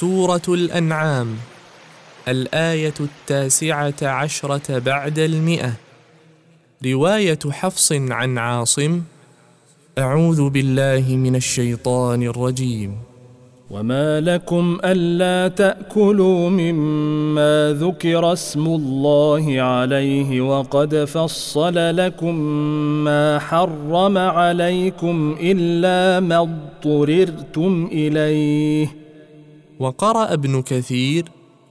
سورة الأنعام الآية التاسعة عشرة بعد المئة. رواية حفص عن عاصم أعوذ بالله من الشيطان الرجيم. وما لكم ألا تأكلوا مما ذكر اسم الله عليه وقد فصل لكم ما حرم عليكم إلا ما اضطررتم إليه. وقرأ ابن كثير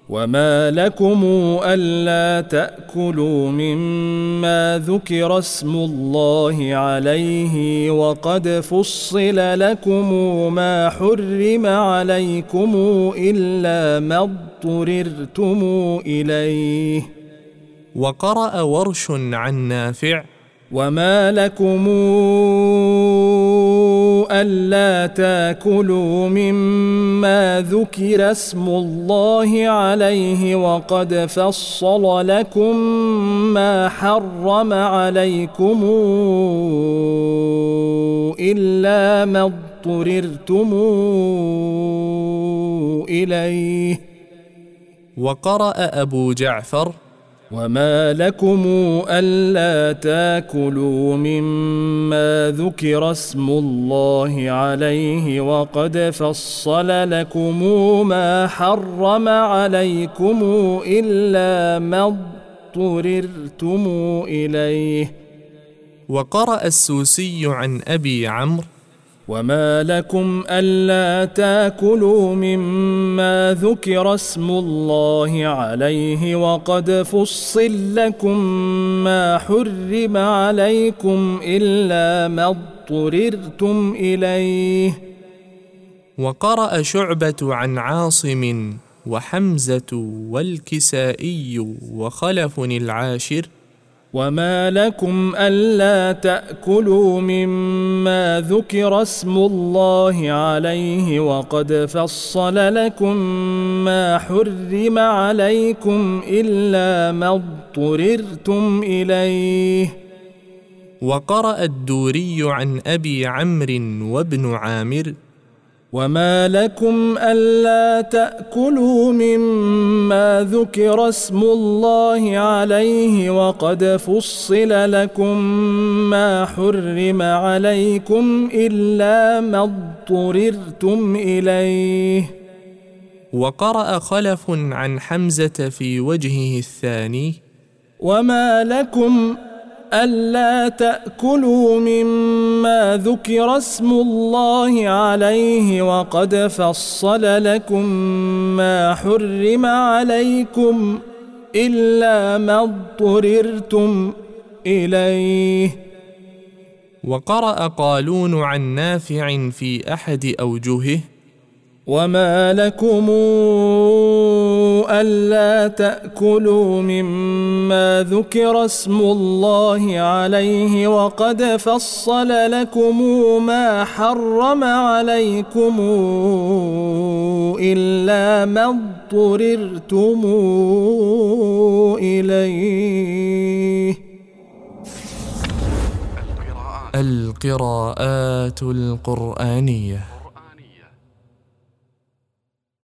وما لكم الا تاكلوا مما ذكر اسم الله عليه وقد فصل لكم ما حرم عليكم الا ما اضطررتم اليه وقرأ ورش عن نافع وما لكم ألا تاكلوا مما ذكر اسم الله عليه وقد فصل لكم ما حرم عليكم إلا ما اضطررتم إليه. وقرأ أبو جعفر وما لكم الا تاكلوا مما ذكر اسم الله عليه وقد فصل لكم ما حرم عليكم الا ما اضطررتم اليه وقرا السوسي عن ابي عمرو وما لكم الا تاكلوا مما ذكر اسم الله عليه وقد فصل لكم ما حرم عليكم الا ما اضطررتم اليه وقرا شعبه عن عاصم وحمزه والكسائي وخلف العاشر وما لكم الا تاكلوا مما ذكر اسم الله عليه وقد فصل لكم ما حرم عليكم الا ما اضطررتم اليه وقرا الدوري عن ابي عمرو وابن عامر وما لكم الا تاكلوا مما ذكر اسم الله عليه وقد فصل لكم ما حرم عليكم الا ما اضطررتم اليه وقرا خلف عن حمزه في وجهه الثاني وما لكم ألا تأكلوا مما ذكر اسم الله عليه وقد فصل لكم ما حرم عليكم إلا ما اضطررتم إليه. وقرأ قالون عن نافع في أحد أوجهه وما لكم ألا تأكلوا مما ذكر اسم الله عليه وقد فصل لكم ما حرم عليكم إلا ما اضطررتم إليه. القراءات القرآنية.